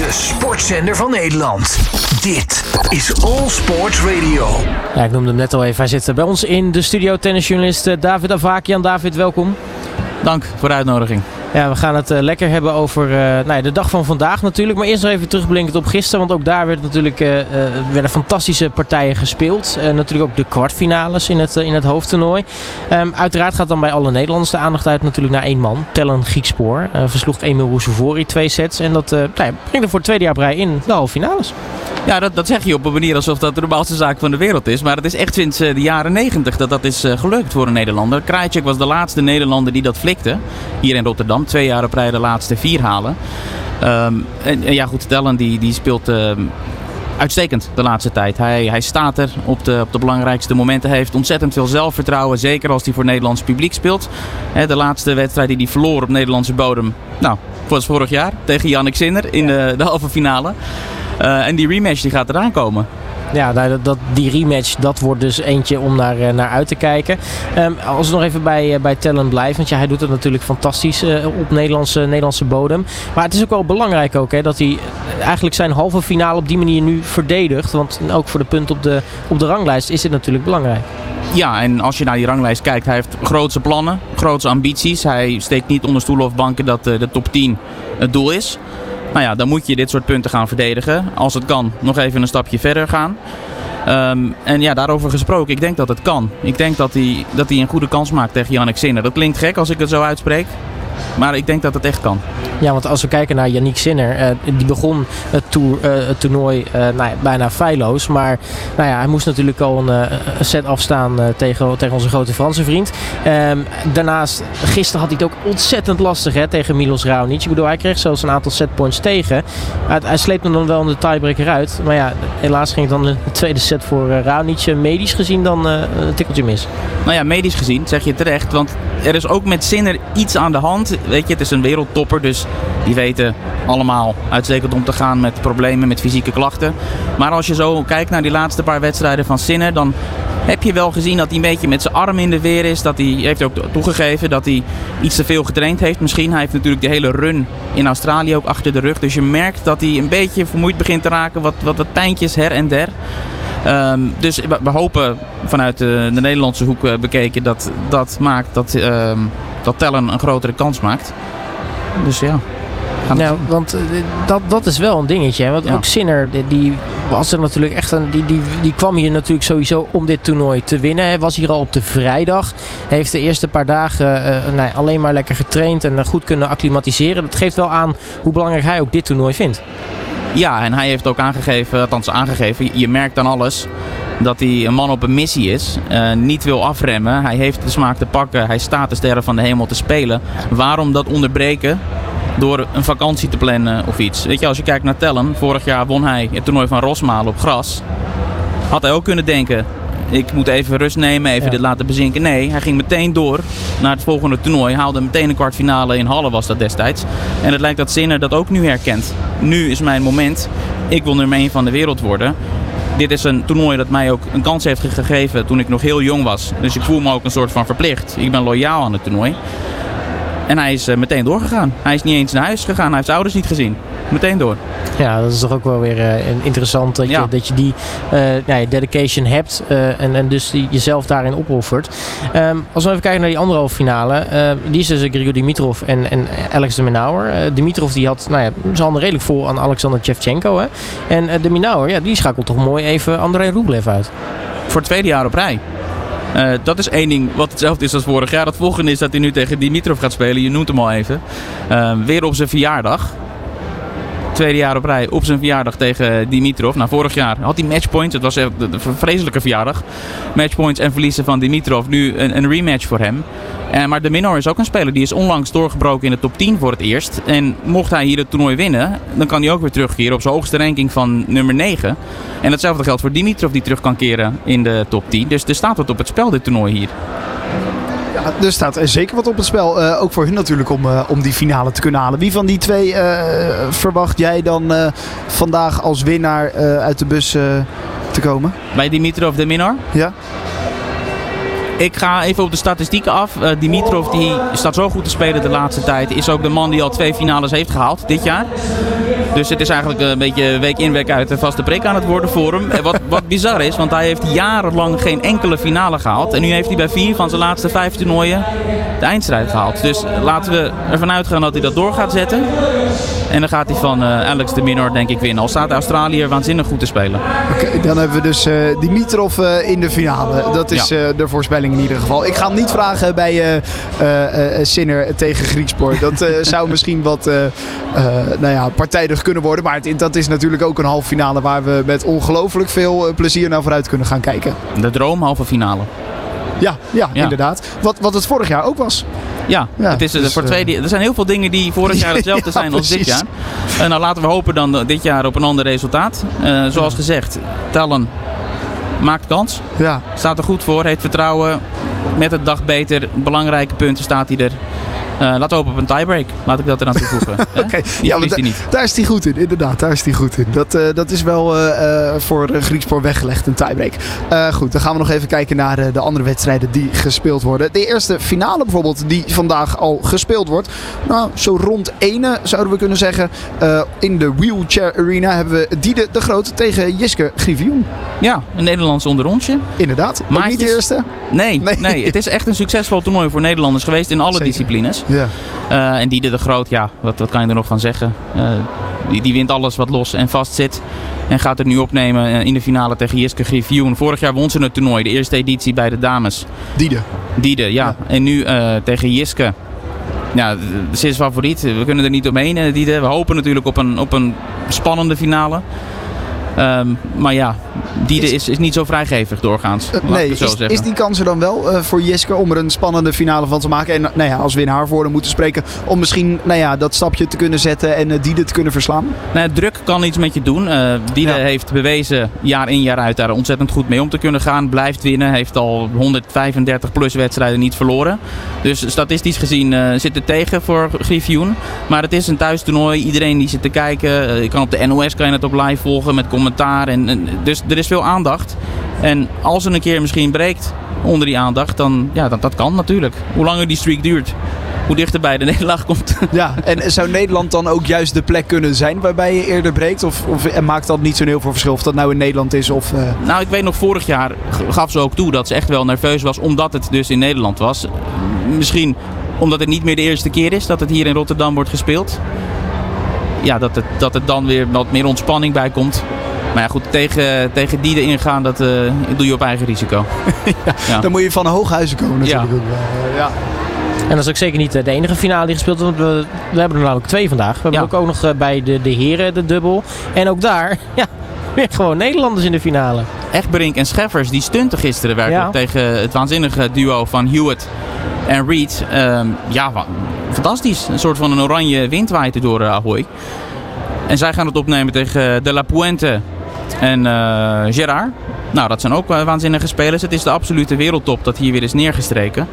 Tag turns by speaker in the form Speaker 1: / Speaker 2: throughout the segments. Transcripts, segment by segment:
Speaker 1: De sportzender van Nederland. Dit is All Sports Radio.
Speaker 2: Ja, ik noemde hem net al even. Hij zit bij ons in de studio. Tennisjournalist eh, David Avakian. David, welkom.
Speaker 3: Dank voor de uitnodiging.
Speaker 2: Ja, we gaan het uh, lekker hebben over uh, nou ja, de dag van vandaag natuurlijk. Maar eerst nog even terugblinkend op gisteren. Want ook daar werd natuurlijk, uh, werden fantastische partijen gespeeld. natuurlijk ook de kwartfinales in het, in het hoofdtoernooi. Um, uiteraard gaat dan bij alle Nederlanders de aandacht uit natuurlijk naar één man. Tellen Griekspoor. versloeg Emil Roussevoori twee sets. En dat nou ja, brengt er voor het tweede jaar brei in de halve finales.
Speaker 3: Ja, dat, dat zeg je op een manier alsof dat de normaalste zaak van de wereld is. Maar het is echt sinds de jaren negentig dat dat is gelukt voor een Nederlander. Krajcek was de laatste Nederlander die dat flikte. Hier in Rotterdam twee jaar op rij de laatste vier halen. Um, en, en, ja, goed, Tellen die, die speelt um, uitstekend de laatste tijd. Hij, hij staat er op de, op de belangrijkste momenten. Hij heeft ontzettend veel zelfvertrouwen. Zeker als hij voor Nederlands publiek speelt. He, de laatste wedstrijd die hij verloor op Nederlandse bodem. Nou, was vorig jaar tegen Jannik Sinner in de, de halve finale. Uh, en die rematch die gaat eraan komen
Speaker 2: ja, nou, dat, die rematch, dat wordt dus eentje om naar, eh, naar uit te kijken. Um, als we nog even bij, uh, bij Tellen blijven, want ja, hij doet het natuurlijk fantastisch op Nederlandse, Nederlandse bodem. Maar het is ook wel belangrijk ook, hè, dat hij eigenlijk zijn halve finale op die manier nu verdedigt. Want ook voor de punt op de, op de ranglijst is dit natuurlijk belangrijk.
Speaker 3: Ja, en als je naar die ranglijst kijkt, hij heeft grootse plannen, grootse ambities. Hij steekt niet onder stoelen of banken dat de top 10 het doel is. Nou ja, dan moet je dit soort punten gaan verdedigen. Als het kan, nog even een stapje verder gaan. Um, en ja, daarover gesproken, ik denk dat het kan. Ik denk dat hij, dat hij een goede kans maakt tegen Jannik Sinner. Dat klinkt gek als ik het zo uitspreek. Maar ik denk dat het echt kan.
Speaker 2: Ja, want als we kijken naar Yannick Sinner, uh, die begon het, toer, uh, het toernooi uh, nou, bijna feilloos. Maar nou ja, hij moest natuurlijk al een, een set afstaan tegen, tegen onze grote Franse vriend. Um, daarnaast, gisteren had hij het ook ontzettend lastig hè, tegen Milos Raonic. Ik bedoel, hij kreeg zelfs een aantal setpoints tegen. Hij, hij sleept hem dan wel in de tiebreaker uit. Maar ja, helaas ging het dan de tweede set voor Raonic. Medisch gezien dan een tikkeltje mis.
Speaker 3: Nou ja, medisch gezien zeg je terecht. Want er is ook met Sinner iets aan de hand. Weet je, het is een wereldtopper, dus die weten allemaal uitstekend om te gaan met problemen, met fysieke klachten. Maar als je zo kijkt naar die laatste paar wedstrijden van Sinner, dan heb je wel gezien dat hij een beetje met zijn arm in de weer is. Dat hij heeft ook toegegeven dat hij iets te veel getraind heeft. Misschien hij heeft natuurlijk de hele run in Australië ook achter de rug. Dus je merkt dat hij een beetje vermoeid begint te raken. Wat, wat, pijntjes her en der. Um, dus we, hopen vanuit de, de Nederlandse hoek uh, bekeken dat dat maakt dat, uh, dat Tellen een grotere kans maakt. Dus ja.
Speaker 2: Nou, want uh, dat, dat is wel een dingetje. Hè? Want ja. ook Sinner, die, was er natuurlijk echt een. Die, die, die kwam hier natuurlijk sowieso om dit toernooi te winnen. Hij was hier al op de vrijdag. Heeft de eerste paar dagen uh, nee, alleen maar lekker getraind en goed kunnen acclimatiseren. Dat geeft wel aan hoe belangrijk hij ook dit toernooi vindt.
Speaker 3: Ja, en hij heeft ook aangegeven, althans aangegeven, je merkt dan alles dat hij een man op een missie is. Uh, niet wil afremmen. Hij heeft de smaak te pakken. Hij staat de sterren van de hemel te spelen. Waarom dat onderbreken? Door een vakantie te plannen of iets. Weet je, als je kijkt naar Tellen. Vorig jaar won hij het toernooi van Rosmalen op gras. Had hij ook kunnen denken, ik moet even rust nemen, even ja. dit laten bezinken. Nee, hij ging meteen door naar het volgende toernooi. Haalde meteen een kwartfinale in Halle was dat destijds. En het lijkt dat Zinner dat ook nu herkent. Nu is mijn moment. Ik wil nummer 1 van de wereld worden. Dit is een toernooi dat mij ook een kans heeft gegeven toen ik nog heel jong was. Dus ik voel me ook een soort van verplicht. Ik ben loyaal aan het toernooi. En hij is uh, meteen doorgegaan. Hij is niet eens naar huis gegaan. Hij heeft zijn ouders niet gezien. Meteen door.
Speaker 2: Ja, dat is toch ook wel weer uh, interessant dat, ja. je, dat je die uh, ja, dedication hebt en, en dus die, jezelf daarin opoffert. Um, als we even kijken naar die andere halve finale. die is dus Grigor Dimitrov en, en Alex de Minauer. Dimitrov die had nou ja, zijn handen redelijk vol aan Alexander Shevchenko. Hè? En de Minauer, ja, die schakelt toch mooi even André Rublev uit.
Speaker 3: Voor het tweede jaar op rij. Uh, dat is één ding wat hetzelfde is als vorig jaar. Het volgende is dat hij nu tegen Dimitrov gaat spelen. Je noemt hem al even. Uh, weer op zijn verjaardag. Tweede jaar op rij op zijn verjaardag tegen Dimitrov. Nou, vorig jaar had hij matchpoints. Het was een vreselijke verjaardag. Matchpoints en verliezen van Dimitrov. Nu een, een rematch voor hem. Uh, maar de Minor is ook een speler die is onlangs doorgebroken in de top 10 voor het eerst. En mocht hij hier het toernooi winnen, dan kan hij ook weer terugkeren op zijn hoogste ranking van nummer 9. En hetzelfde geldt voor Dimitrov die terug kan keren in de top 10. Dus er staat wat op het spel dit toernooi hier.
Speaker 4: Ja, er staat zeker wat op het spel. Uh, ook voor hun natuurlijk om, uh, om die finale te kunnen halen. Wie van die twee uh, verwacht jij dan vandaag als winnaar uit de bus te komen?
Speaker 3: Bij Dimitrov de Minor?
Speaker 4: Ja.
Speaker 3: Ik ga even op de statistieken af. Uh, Dimitrov die staat zo goed te spelen de laatste tijd. Is ook de man die al twee finales heeft gehaald dit jaar. Dus het is eigenlijk een beetje week in week uit een vaste prik aan het worden voor hem. Wat, wat bizar is, want hij heeft jarenlang geen enkele finale gehaald. En nu heeft hij bij vier van zijn laatste vijf toernooien de eindstrijd gehaald. Dus laten we ervan uitgaan dat hij dat door gaat zetten. En dan gaat hij van uh, Alex de Minor denk ik winnen. Al staat Australië waanzinnig goed te spelen.
Speaker 4: Oké, dan hebben we dus uh, Dimitrov uh, in de finale. Dat is ja. de voorspelling in ieder geval. Ik ga hem niet vragen bij Sinner tegen Griekspoor. Dat zou misschien wat nou ja, partijdig kunnen worden. Maar het, dat is natuurlijk ook een halve finale waar we met ongelooflijk veel plezier naar vooruit kunnen gaan kijken.
Speaker 3: De droom halve finale.
Speaker 4: Ja, ja, ja, inderdaad. Wat, wat het vorig jaar ook was.
Speaker 3: Ja, ja het is, dus, voor twee, er zijn heel veel dingen die vorig jaar hetzelfde zijn als dit jaar. En nou laten we hopen dan dit jaar op een ander resultaat. Uh, zoals gezegd, Talon maakt kans.
Speaker 4: Ja.
Speaker 3: Staat er goed voor, heeft vertrouwen. Met het dag beter, belangrijke punten staat hij er. Uh, laten we hopen op een tiebreak. Laat ik dat eraan toevoegen. Oké, okay. ja,
Speaker 4: maar
Speaker 3: da niet.
Speaker 4: daar is hij goed in. Inderdaad, daar is hij goed in. Dat, uh, dat is wel uh, voor Griekspoor weggelegd, een tiebreak. goed, dan gaan we nog even kijken naar de andere wedstrijden die gespeeld worden. De eerste finale bijvoorbeeld, die vandaag al gespeeld wordt. Nou, zo rond ene zouden we kunnen zeggen. in de Wheelchair Arena hebben we Diede de Groot tegen Jiske Grivion.
Speaker 3: Ja, een Nederlands onderrondje.
Speaker 4: Inderdaad. Maar niet de eerste?
Speaker 3: Nee, nee, nee. het is echt een succesvol toernooi voor Nederlanders geweest in alle Zeker. disciplines.
Speaker 4: Ja.
Speaker 3: Uh, en Diede de Groot, ja, wat, wat kan je er nog van zeggen? Uh, die, die wint alles wat los en vast zit. En gaat het nu opnemen eh, in de finale tegen Jiske Griffioen. Vorig jaar won ze het toernooi, de eerste editie bij de dames.
Speaker 4: Diede.
Speaker 3: Diede, ja. ja. En nu uh, tegen Jiske. Ja, ze is favoriet. We kunnen er niet omheen, Diede. We hopen natuurlijk op een, op een spannende finale. Um, maar ja, die is, is, niet zo vrijgevig doorgaans. Uh,
Speaker 4: nee,
Speaker 3: zo
Speaker 4: is, is die kans er dan wel uh, voor Jeske om er een spannende finale van te maken? En nou ja, als we in haar woorden moeten spreken, om misschien nou ja, dat stapje te kunnen zetten en uh, Diede te kunnen verslaan?
Speaker 3: Nou, druk kan iets met je doen. Diede ja. heeft bewezen jaar in jaar uit daar ontzettend goed mee om te kunnen gaan. Blijft winnen, heeft al 135 plus wedstrijden niet verloren. Dus statistisch gezien zit het tegen voor Griffioen. Maar het is een thuistoernooi. Iedereen die zit te kijken, je kan op de NOS kan je het op live volgen met commentaar. En, en, dus er is veel aandacht. En als er een keer misschien breekt onder die aandacht, dan ja, dat, dat kan natuurlijk. Hoe langer die streak duurt, hoe dichterbij de nederlaag komt.
Speaker 4: Ja, en zou Nederland dan ook juist de plek kunnen zijn waarbij je eerder breekt? Of, of maakt dat niet zo'n heel veel verschil of dat nou in Nederland is? Of, uh...
Speaker 3: Nou, ik weet nog, vorig jaar gaf ze ook toe dat ze echt wel nerveus was omdat het dus in Nederland was. Misschien omdat het niet meer de eerste keer is dat het hier in Rotterdam wordt gespeeld. Ja, dat het, dat het dan weer wat meer ontspanning bij komt. Maar ja, goed, tegen, tegen die erin gaan, dat uh, doe je op eigen risico.
Speaker 4: ja, ja. Dan moet je van hooghuizen komen natuurlijk. Ja. ja.
Speaker 2: En dat is ook zeker niet de enige finale die gespeeld wordt. We, we hebben er namelijk twee vandaag. We hebben ook, ook nog bij de, de heren de dubbel. En ook daar, ja, weer gewoon Nederlanders in de finale.
Speaker 3: Echtberink en Scheffers, die stunten gisteren werkelijk tegen het waanzinnige duo van Hewitt en Reed. Um, ja, fantastisch. Een soort van een oranje wind waait door Ahoy. En zij gaan het opnemen tegen De La Puente en uh, Gerard. Nou, dat zijn ook waanzinnige spelers. Het is de absolute wereldtop dat hier weer is neergestreken.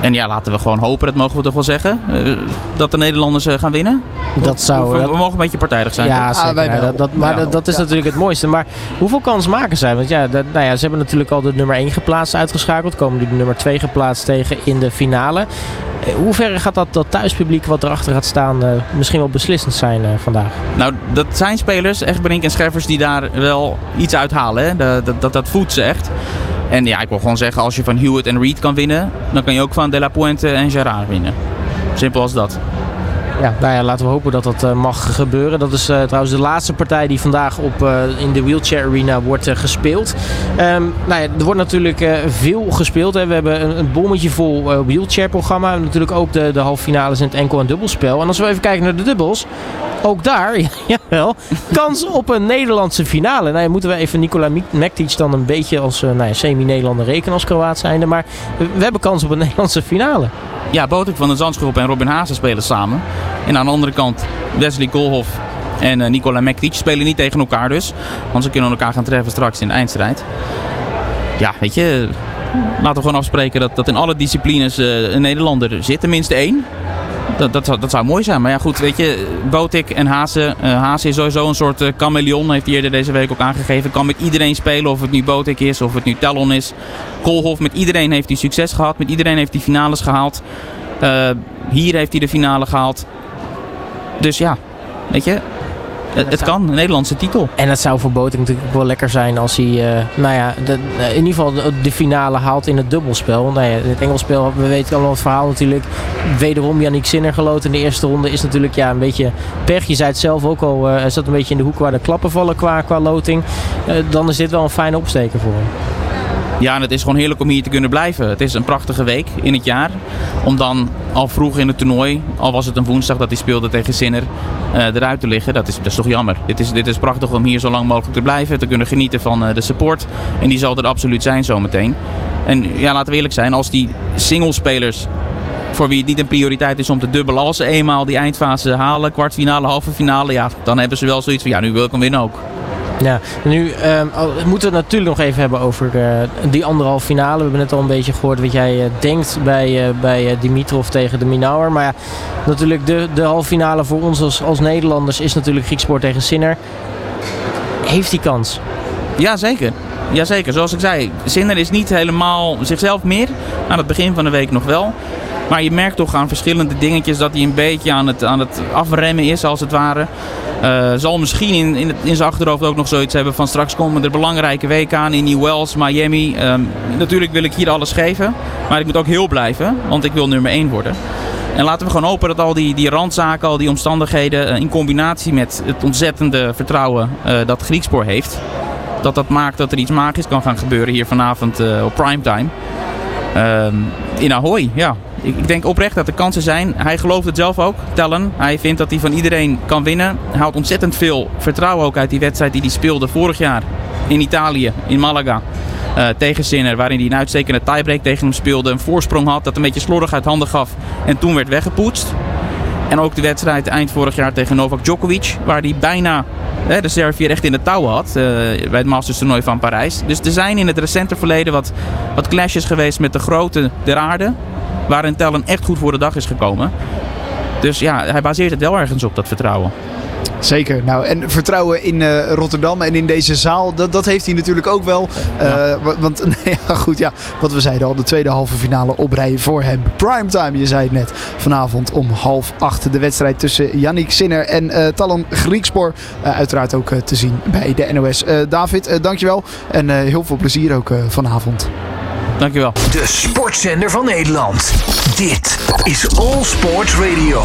Speaker 3: En ja, laten we gewoon hopen, dat mogen we toch wel zeggen, uh, dat de Nederlanders uh, gaan winnen.
Speaker 2: Dat zou,
Speaker 3: we, we, mogen een beetje partijdig zijn.
Speaker 2: Ja, zeker. Ah, dat, dat, maar ja. dat is ja. natuurlijk het mooiste. Maar hoeveel kans maken zij? Want ja, dat, nou ja, ze hebben natuurlijk al de nummer 1 geplaatst uitgeschakeld. Komen nu de nummer 2 geplaatst tegen in de finale. Hoe ver gaat dat, dat thuispubliek wat erachter gaat staan uh, misschien wel beslissend zijn uh, vandaag?
Speaker 3: Nou, dat zijn spelers, Echtberink en Schervers, die daar wel iets uithalen. Hè? Dat, dat, dat, dat voedt ze echt. En ja, ik wil gewoon zeggen, als je van Hewitt en Reed kan winnen, dan kan je ook van De La Puente en Gerard winnen. Simpel als dat.
Speaker 2: Ja, nou ja, laten we hopen dat dat uh, mag gebeuren. Dat is uh, trouwens de laatste partij die vandaag op, uh, in de Wheelchair Arena wordt gespeeld. Um, nou ja, er wordt natuurlijk veel gespeeld. We hebben een, een bommetje vol wheelchair programma. En natuurlijk ook de, de halve finales in het enkel- en dubbelspel. En als we even kijken naar de dubbels. Ook daar, jawel, kans op een Nederlandse finale. Nou, moeten we even Nikola Mektic dan een beetje als nou ja, semi-Nederlander rekenen als Kroaat zijnde. Maar we hebben kans op een Nederlandse finale.
Speaker 3: Ja, van de Zandsgroep en Robin Haase spelen samen. En aan de andere kant Wesley Koolhof en uh, Nicola Mektic spelen niet tegen elkaar dus. Want ze kunnen elkaar gaan treffen straks in de eindstrijd. Ja, weet je, laten we gewoon afspreken dat, dat in alle disciplines uh, een Nederlander zit. Tenminste één. Dat, dat, dat, zou mooi zijn. Maar ja, goed, weet je, Botik en Haase. Uh, Haase is sowieso een soort uh, chameleon. Heeft hij eerder deze week ook aangegeven. Kan met iedereen spelen. Of het nu Botik is, of het nu Talon is. Koolhof, met iedereen heeft hij succes gehad. Met iedereen heeft hij finales gehaald. Uh, hier heeft hij de finale gehaald. Dus ja, weet je, Het, kan, een Nederlandse titel.
Speaker 2: En het zou voor Boting natuurlijk wel lekker zijn als hij, uh, nou ja, de, in ieder geval de, finale haalt in het dubbelspel. Nou ja, het engelspel, we weten allemaal het verhaal natuurlijk. Wederom Yannick Sinner geloot in de eerste ronde is natuurlijk ja, een beetje pech. Je zei het zelf ook al, uh, hij zat een beetje in de hoek waar de klappen vallen qua, qua loting. Dan is dit wel een fijne opsteken voor hem.
Speaker 3: Ja, en het is gewoon heerlijk om hier te kunnen blijven. Het is een prachtige week in het jaar. Om dan al vroeg in het toernooi, al was het een woensdag dat hij speelde tegen Sinner, uh, eruit te liggen. Dat is, dat is toch jammer. Dit is, dit is prachtig om hier zo lang mogelijk te blijven. Te kunnen genieten van uh, de support. En die zal er absoluut zijn zometeen. En ja, laten we eerlijk zijn, als die singlespelers voor wie het niet een prioriteit is om te dubbelen. Als ze eenmaal die eindfase halen, kwartfinale, halve finale, ja, dan hebben ze wel zoiets van ja, nu wil ik hem winnen ook.
Speaker 2: Ja, nu um, moeten we het natuurlijk nog even hebben over uh, die anderhalf finale. We hebben net al een beetje gehoord wat jij uh, denkt bij, uh, bij Dimitrov tegen de Minauer. Maar ja, natuurlijk de, de halve finale voor ons als, als Nederlanders is natuurlijk Griekspoor tegen Sinner. Heeft hij kans?
Speaker 3: Ja, zeker. Jazeker, zoals ik zei, Sinner is niet helemaal zichzelf meer. Aan het begin van de week nog wel. Maar je merkt toch aan verschillende dingetjes dat hij een beetje aan het, aan het afremmen is, als het ware. Uh, zal misschien in, in, het, in zijn achterhoofd ook nog zoiets hebben van straks komen er belangrijke weken aan in New Wells, Miami. Um, natuurlijk wil ik hier alles geven, maar ik moet ook heel blijven, want ik wil nummer 1 worden. En laten we gewoon hopen dat al die, die randzaken, al die omstandigheden, uh, in combinatie met het ontzettende vertrouwen uh, dat Griekspoor heeft, dat dat maakt dat er iets magisch kan gaan gebeuren hier vanavond op primetime. Um, in Ahoy, ja. Ik, ik, denk oprecht dat er kansen zijn. Hij gelooft het zelf ook, Tellen. Hij vindt dat hij van iedereen kan winnen. Hij haalt ontzettend veel vertrouwen ook uit die wedstrijd die hij speelde vorig jaar in Italië, in Malaga. Uh, tegen Sinner, waarin hij een uitstekende tiebreak tegen hem speelde. Een voorsprong had, dat een beetje slordig uit handen gaf en toen werd weggepoetst. En ook de wedstrijd eind vorig jaar tegen Novak Djokovic, waar hij bijna hè, de Serviër echt in de touwen had uh, bij het Masters toernooi van Parijs. Dus er zijn in het recente verleden wat, wat clashes geweest met de grote der aarde, waarin Tellen echt goed voor de dag is gekomen. Dus ja, hij baseert het wel ergens op, dat vertrouwen.
Speaker 4: Zeker. Nou, en vertrouwen in uh, Rotterdam en in deze zaal, dat, dat heeft hij natuurlijk ook wel. Uh, ja. Want, ja, goed, ja, wat we zeiden al, de tweede halve finale oprijden voor hem. Primetime, je zei het net. Vanavond om half acht de wedstrijd tussen Yannick Sinner en uh, Talon Griekspoor. uiteraard ook te zien bij de NOS. David, dankjewel. En heel veel plezier ook vanavond.
Speaker 3: Dankjewel.
Speaker 1: De sportzender van Nederland. Dit is All Sports Radio.